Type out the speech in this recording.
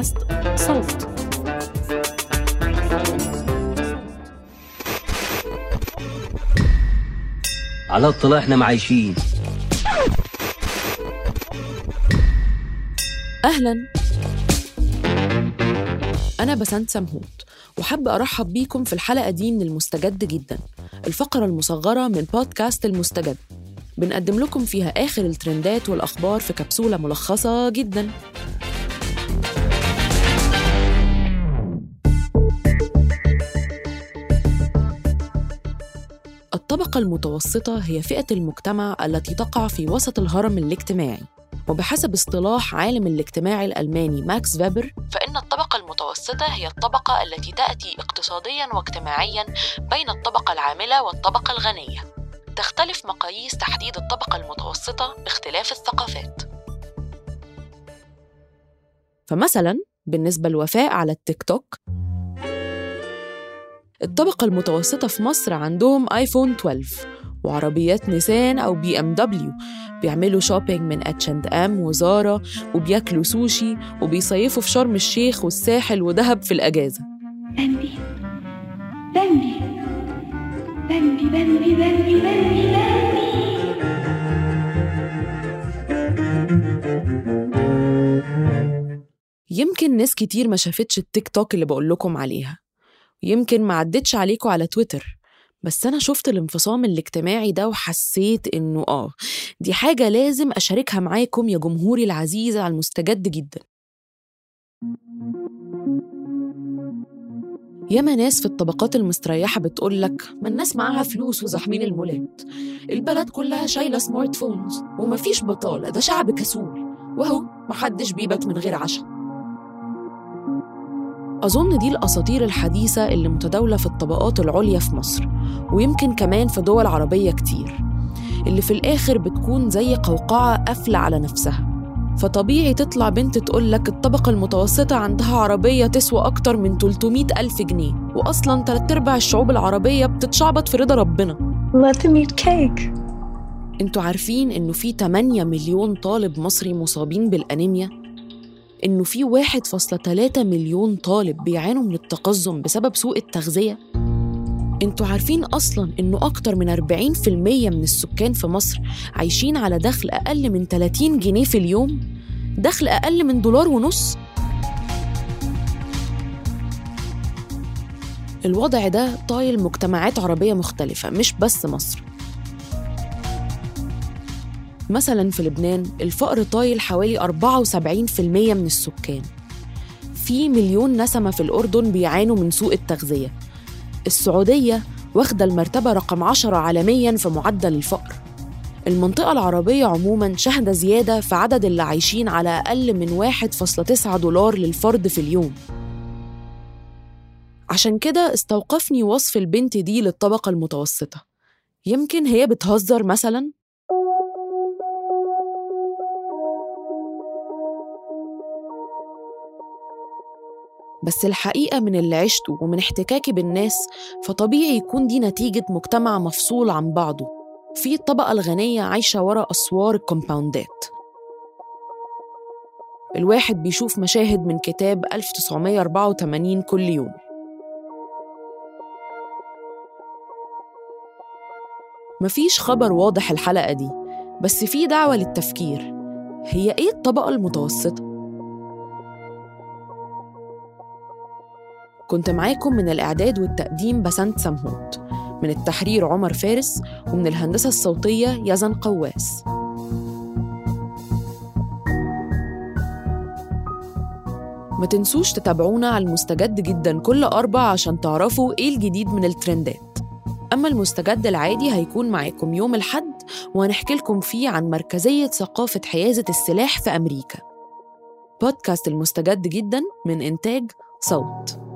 بودكاست صوت. على الطلاق إحنا معايشين. أهلا. أنا بسنت سمهوت وحابة أرحب بيكم في الحلقة دي من المستجد جدا الفقرة المصغرة من بودكاست المستجد. بنقدم لكم فيها آخر الترندات والأخبار في كبسولة ملخصة جدا. الطبقة المتوسطة هي فئة المجتمع التي تقع في وسط الهرم الاجتماعي. وبحسب اصطلاح عالم الاجتماع الألماني ماكس فيبر فإن الطبقة المتوسطة هي الطبقة التي تأتي اقتصادياً واجتماعياً بين الطبقة العاملة والطبقة الغنية. تختلف مقاييس تحديد الطبقة المتوسطة باختلاف الثقافات. فمثلاً بالنسبة لوفاء على التيك توك الطبقة المتوسطة في مصر عندهم آيفون 12 وعربيات نيسان أو بي أم دبليو. بيعملوا shopping من اتش اند ام وزارة وبياكلوا سوشي وبيصيفوا في شرم الشيخ والساحل ودهب في الأجازة. بامبي بامبي بامبي بامبي بامبي بامبي يمكن ناس كتير ما شافتش التيك توك اللي بقول لكم عليها. يمكن ما عدتش عليكم على تويتر بس أنا شفت الانفصام الاجتماعي ده وحسيت إنه آه دي حاجة لازم أشاركها معاكم يا جمهوري العزيز على المستجد جدا. ياما ناس في الطبقات المستريحة بتقولك ما الناس معاها فلوس وزحمين المولات. البلد كلها شايلة سمارت فونز ومفيش بطالة ده شعب كسول وهو محدش بيبات من غير عشاء. أظن دي الأساطير الحديثة اللي متداولة في الطبقات العليا في مصر ويمكن كمان في دول عربية كتير اللي في الآخر بتكون زي قوقعة قافلة على نفسها. فطبيعي تطلع بنت تقولك الطبقة المتوسطة عندها عربية تسوى أكتر من 300 ألف جنيه وأصلا تلات أرباع الشعوب العربية بتتشعبط في رضا ربنا. Let them eat cake. أنتوا عارفين إنه في 8 مليون طالب مصري مصابين بالأنيميا؟ إنه في 1.3 مليون طالب بيعانوا من التقزم بسبب سوء التغذية؟ أنتوا عارفين أصلا إنه أكتر من 40% من السكان في مصر عايشين على دخل أقل من 30 جنيه في اليوم؟ دخل أقل من دولار ونص؟ الوضع ده طايل مجتمعات عربية مختلفة مش بس مصر. مثلا في لبنان الفقر طايل حوالي 74% من السكان. في مليون نسمة في الأردن بيعانوا من سوء التغذية. السعودية واخدة المرتبة رقم 10 عالمياً في معدل الفقر. المنطقة العربية عموماً شهد زيادة في عدد اللي عايشين على أقل من 1.9 دولار للفرد في اليوم. عشان كده استوقفني وصف البنت دي للطبقة المتوسطة. يمكن هي بتهزر مثلاً؟ بس الحقيقة من اللي عشته ومن احتكاكي بالناس فطبيعي يكون دي نتيجة مجتمع مفصول عن بعضه. في الطبقة الغنية عايشة ورا أسوار الكومباوندات. الواحد بيشوف مشاهد من كتاب 1984 كل يوم. مفيش خبر واضح الحلقة دي بس في دعوة للتفكير. هي إيه الطبقة المتوسطة؟ كنت معاكم من الإعداد والتقديم بسنت سمهوت من التحرير عمر فارس ومن الهندسة الصوتية يزن قواس. ما تنسوش تتابعونا على المستجد جدا كل أربع عشان تعرفوا إيه الجديد من الترندات. أما المستجد العادي هيكون معاكم يوم الحد وهنحكي لكم فيه عن مركزية ثقافة حيازة السلاح في أمريكا. بودكاست المستجد جدا من إنتاج صوت.